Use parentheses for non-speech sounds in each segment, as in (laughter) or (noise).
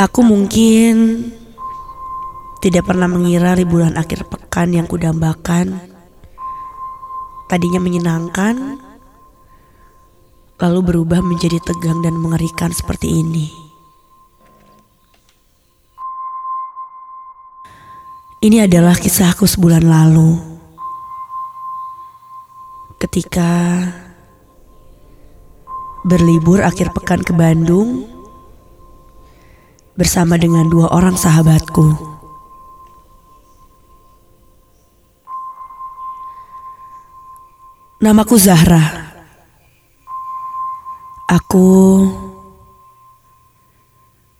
Aku mungkin tidak pernah mengira liburan akhir pekan yang kudambakan tadinya menyenangkan lalu berubah menjadi tegang dan mengerikan seperti ini. Ini adalah kisahku sebulan lalu. Ketika berlibur akhir pekan ke Bandung bersama dengan dua orang sahabatku. Namaku Zahra. Aku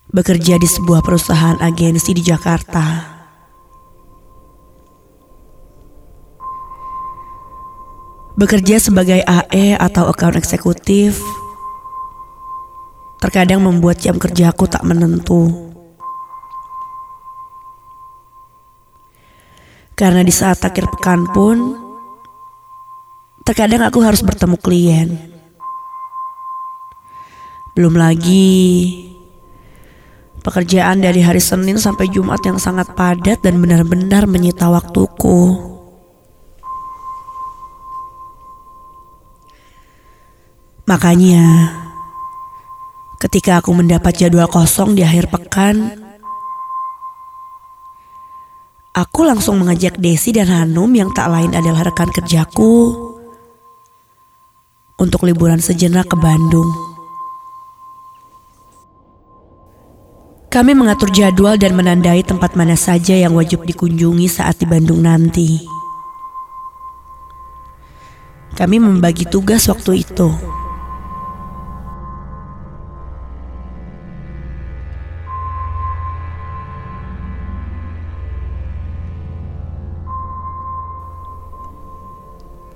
bekerja di sebuah perusahaan agensi di Jakarta. Bekerja sebagai AE atau account eksekutif terkadang membuat jam kerjaku tak menentu. Karena di saat akhir pekan pun, terkadang aku harus bertemu klien. Belum lagi pekerjaan dari hari Senin sampai Jumat yang sangat padat dan benar-benar menyita waktuku. Makanya, ketika aku mendapat jadwal kosong di akhir pekan, aku langsung mengajak Desi dan Hanum yang tak lain adalah rekan kerjaku untuk liburan sejenak ke Bandung. Kami mengatur jadwal dan menandai tempat mana saja yang wajib dikunjungi saat di Bandung nanti. Kami membagi tugas waktu itu.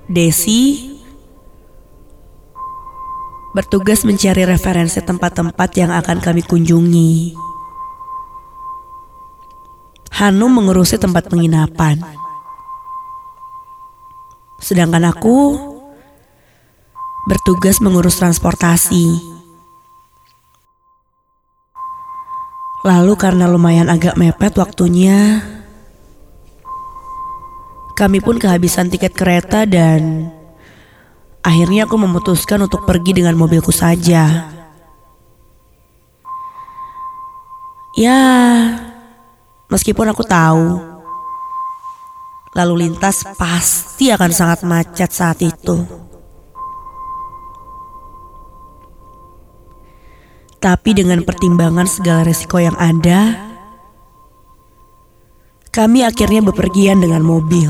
Desi bertugas mencari referensi tempat-tempat yang akan kami kunjungi. Hanum mengurusi tempat penginapan. Sedangkan aku bertugas mengurus transportasi. Lalu karena lumayan agak mepet waktunya, kami pun kehabisan tiket kereta dan akhirnya aku memutuskan untuk pergi dengan mobilku saja. Ya, meskipun aku tahu lalu lintas pasti akan sangat macet saat itu. Tapi dengan pertimbangan segala resiko yang ada, kami akhirnya bepergian dengan mobil.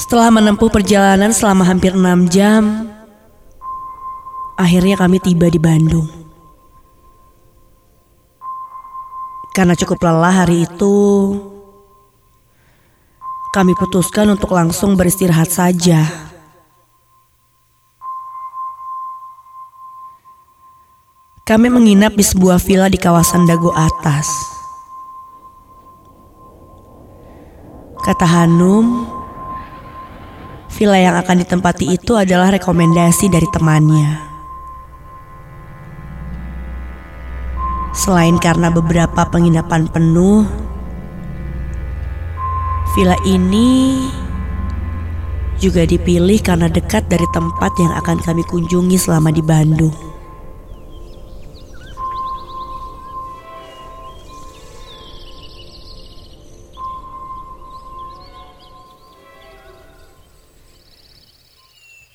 Setelah menempuh perjalanan selama hampir enam jam, akhirnya kami tiba di Bandung. Karena cukup lelah hari itu, kami putuskan untuk langsung beristirahat saja. Kami menginap di sebuah villa di kawasan Dago Atas. Kata Hanum, villa yang akan ditempati itu adalah rekomendasi dari temannya. Selain karena beberapa penginapan penuh, Villa ini juga dipilih karena dekat dari tempat yang akan kami kunjungi selama di Bandung.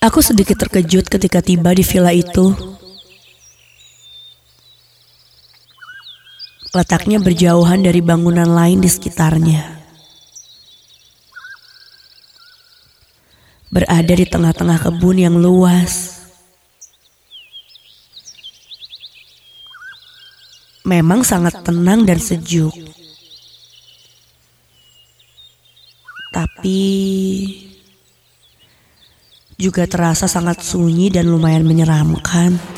Aku sedikit terkejut ketika tiba di villa itu. Letaknya berjauhan dari bangunan lain di sekitarnya. Berada di tengah-tengah kebun yang luas. Memang sangat tenang dan sejuk. Tapi juga terasa sangat sunyi dan lumayan menyeramkan.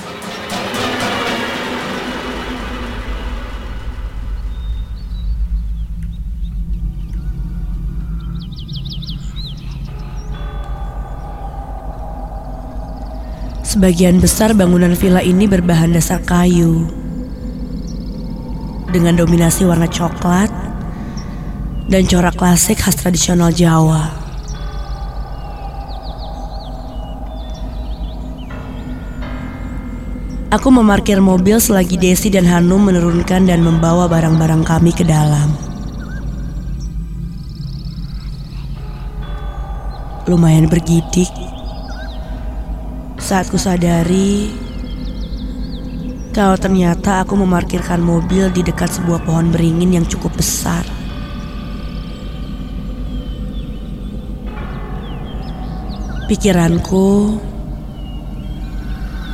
Sebagian besar bangunan villa ini berbahan dasar kayu. Dengan dominasi warna coklat dan corak klasik khas tradisional Jawa. Aku memarkir mobil selagi Desi dan Hanum menurunkan dan membawa barang-barang kami ke dalam. Lumayan bergidik saat ku sadari kalau ternyata aku memarkirkan mobil di dekat sebuah pohon beringin yang cukup besar. Pikiranku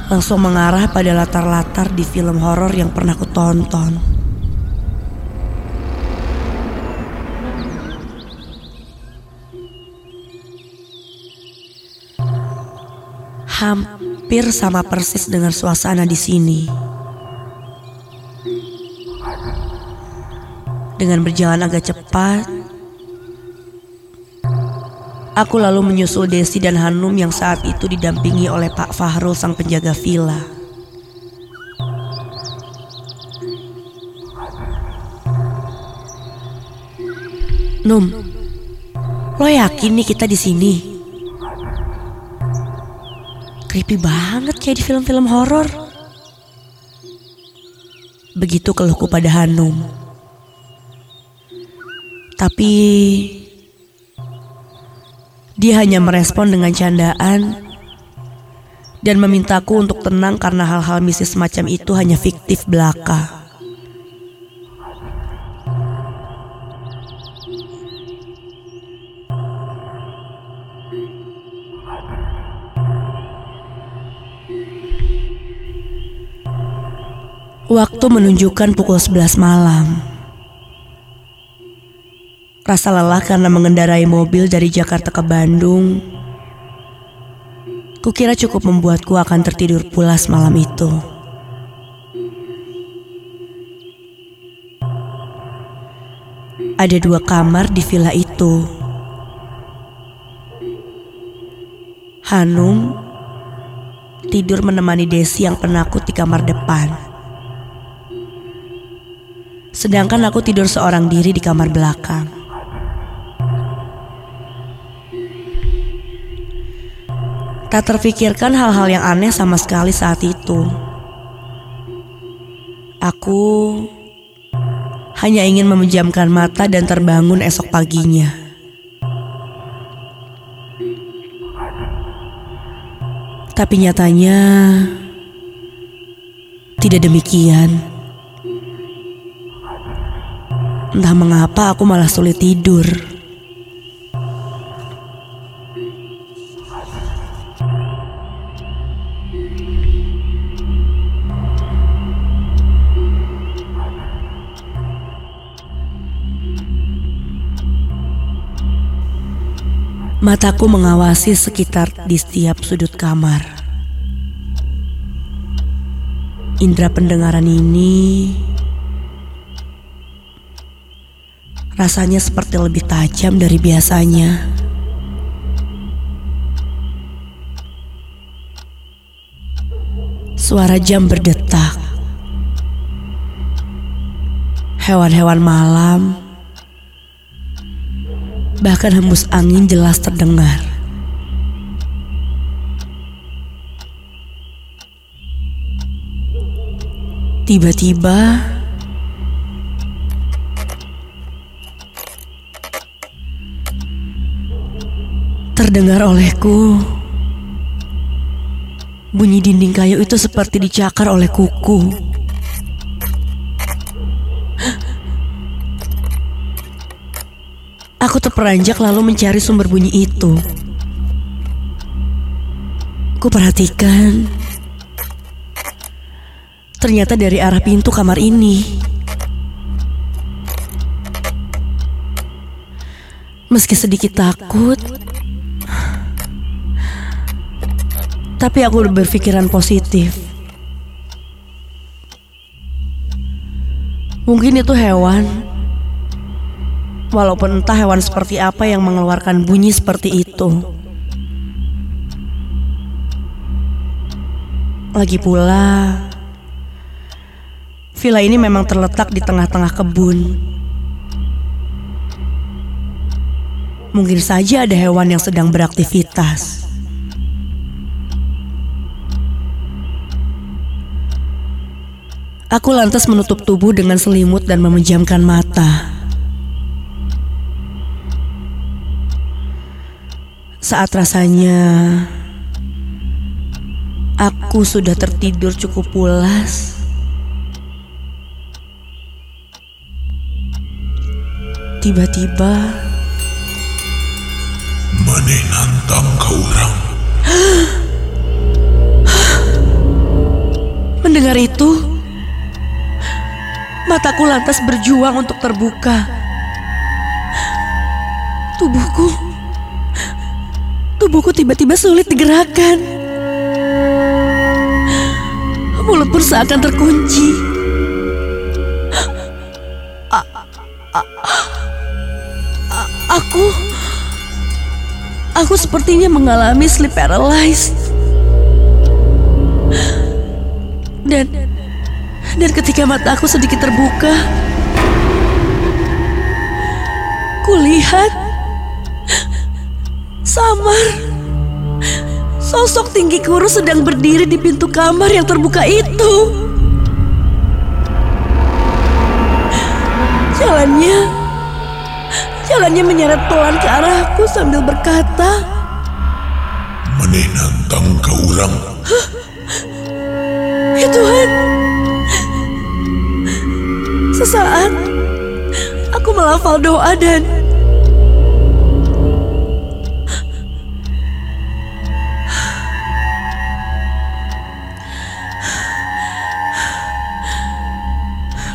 langsung mengarah pada latar-latar di film horor yang pernah ku tonton. Hampir sama persis dengan suasana di sini. Dengan berjalan agak cepat, aku lalu menyusul Desi dan Hanum yang saat itu didampingi oleh Pak Fahrul sang penjaga villa. Num, lo yakin nih kita di sini? Creepy banget kayak di film-film horor. Begitu keluhku pada Hanum. Tapi dia hanya merespon dengan candaan dan memintaku untuk tenang karena hal-hal mistis semacam itu hanya fiktif belaka. Waktu menunjukkan pukul 11 malam. Rasa lelah karena mengendarai mobil dari Jakarta ke Bandung. Kukira cukup membuatku akan tertidur pulas malam itu. Ada dua kamar di villa itu. Hanum tidur menemani Desi yang penakut di kamar depan. Sedangkan aku tidur seorang diri di kamar belakang. Tak terfikirkan hal-hal yang aneh sama sekali saat itu. Aku hanya ingin memejamkan mata dan terbangun esok paginya. Tapi nyatanya tidak demikian. Entah mengapa aku malah sulit tidur. Mataku mengawasi sekitar di setiap sudut kamar. Indra pendengaran ini Rasanya seperti lebih tajam dari biasanya. Suara jam berdetak. Hewan-hewan malam, bahkan hembus angin jelas terdengar. Tiba-tiba, terdengar olehku. Bunyi dinding kayu itu seperti dicakar oleh kuku. Aku terperanjak lalu mencari sumber bunyi itu. Ku perhatikan. Ternyata dari arah pintu kamar ini. Meski sedikit takut, Tapi aku berpikiran positif. Mungkin itu hewan. Walaupun entah hewan seperti apa yang mengeluarkan bunyi seperti itu. Lagi pula, villa ini memang terletak di tengah-tengah kebun. Mungkin saja ada hewan yang sedang beraktivitas. Aku lantas menutup tubuh dengan selimut dan memejamkan mata. Saat rasanya aku sudah tertidur cukup pulas, tiba-tiba Maneh nantang ka urang. (gasps) mendengar itu mataku lantas berjuang untuk terbuka. Tubuhku tubuhku tiba-tiba sulit digerakkan. Mulut pun seakan terkunci. A- a- a- aku aku sepertinya mengalami sleep paralysis. Dan dan ketika mataku sedikit terbuka, kulihat samar sosok tinggi kurus sedang berdiri di pintu kamar yang terbuka itu. Jalannya jalannya menyeret pelan ke arahku sambil berkata, Maneh nantang ka urang. Ya Tuhan. Sesaat aku melafal doa dan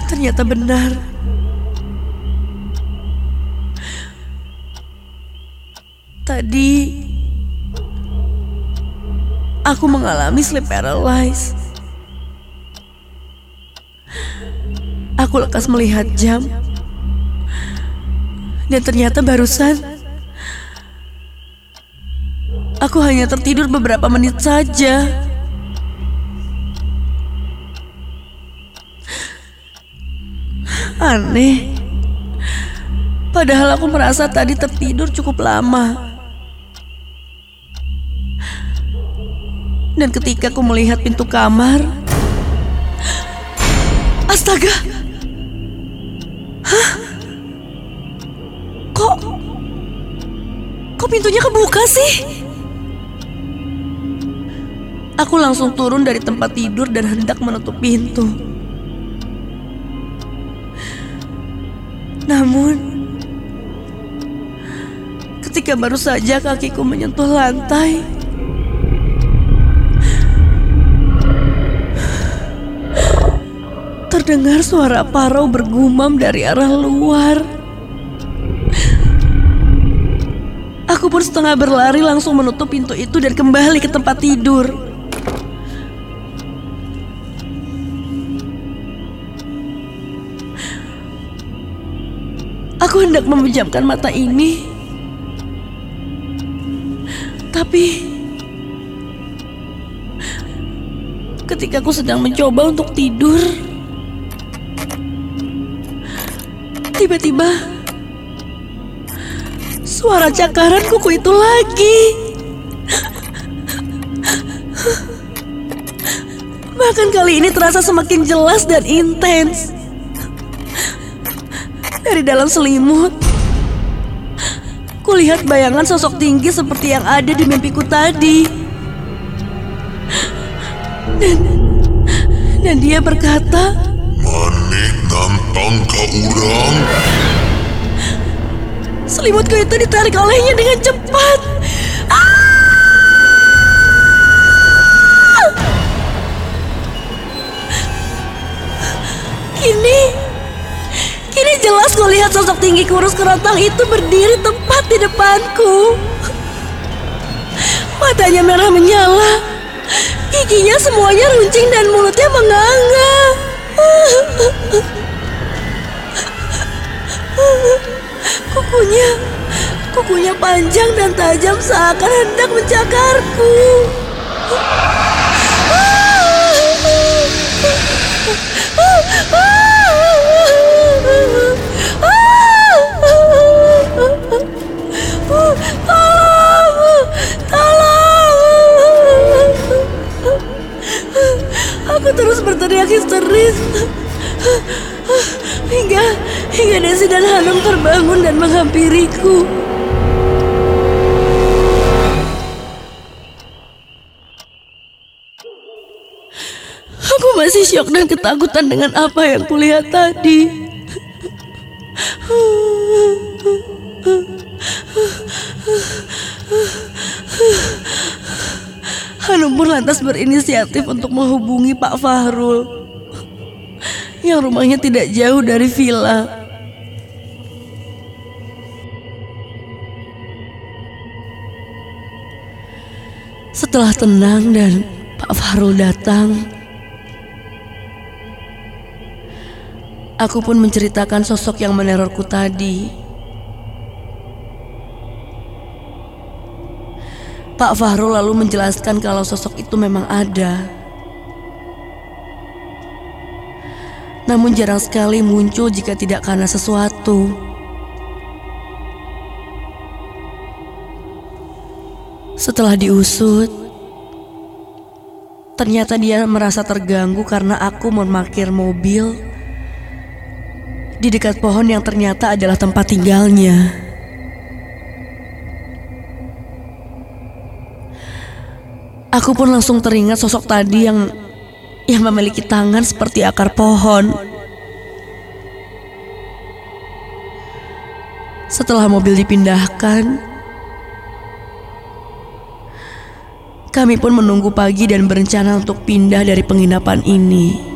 ternyata benar. Tadi aku mengalami sleep paralysis. Aku lekas melihat jam. Dan ternyata barusan aku hanya tertidur beberapa menit saja. Aneh. Padahal aku merasa tadi tertidur cukup lama. Dan ketika aku melihat pintu kamar, astaga, Kok pintunya kebuka sih? Aku langsung turun dari tempat tidur dan hendak menutup pintu. Namun ketika baru saja kakiku menyentuh lantai, terdengar suara parau bergumam dari arah luar. Pun setengah berlari langsung menutup pintu itu dan kembali ke tempat tidur. Aku hendak memejamkan mata ini. Tapi ketika aku sedang mencoba untuk tidur, tiba-tiba Suara cakaran kuku itu lagi. Bahkan kali ini terasa semakin jelas dan intens. Dari dalam selimut, kulihat bayangan sosok tinggi seperti yang ada di mimpiku tadi. Dan, dan dia berkata, Maneh nantang ka urang. Selimutku itu ditarik olehnya dengan cepat. Ah! Kini, kini jelas kulihat sosok tinggi kurus kerontang itu berdiri tepat di depanku. Matanya merah menyala, giginya semuanya runcing dan mulutnya menganga. (laughs) Kukunya, kukunya panjang dan tajam seakan hendak mencakarku. Syok dan ketakutan dengan apa yang kulihat tadi. Hanum pun lantas berinisiatif untuk menghubungi Pak Fahrul yang rumahnya tidak jauh dari villa. Setelah tenang dan Pak Fahrul datang, aku pun menceritakan sosok yang menerorku tadi. Pak Fahrul lalu menjelaskan kalau sosok itu memang ada. Namun jarang sekali muncul jika tidak karena sesuatu. Setelah diusut, ternyata dia merasa terganggu karena aku memarkir mobil di dekat pohon yang ternyata adalah tempat tinggalnya. Aku pun langsung teringat sosok tadi yang yang memiliki tangan seperti akar pohon. Setelah mobil dipindahkan, kami pun menunggu pagi dan berencana untuk pindah dari penginapan ini.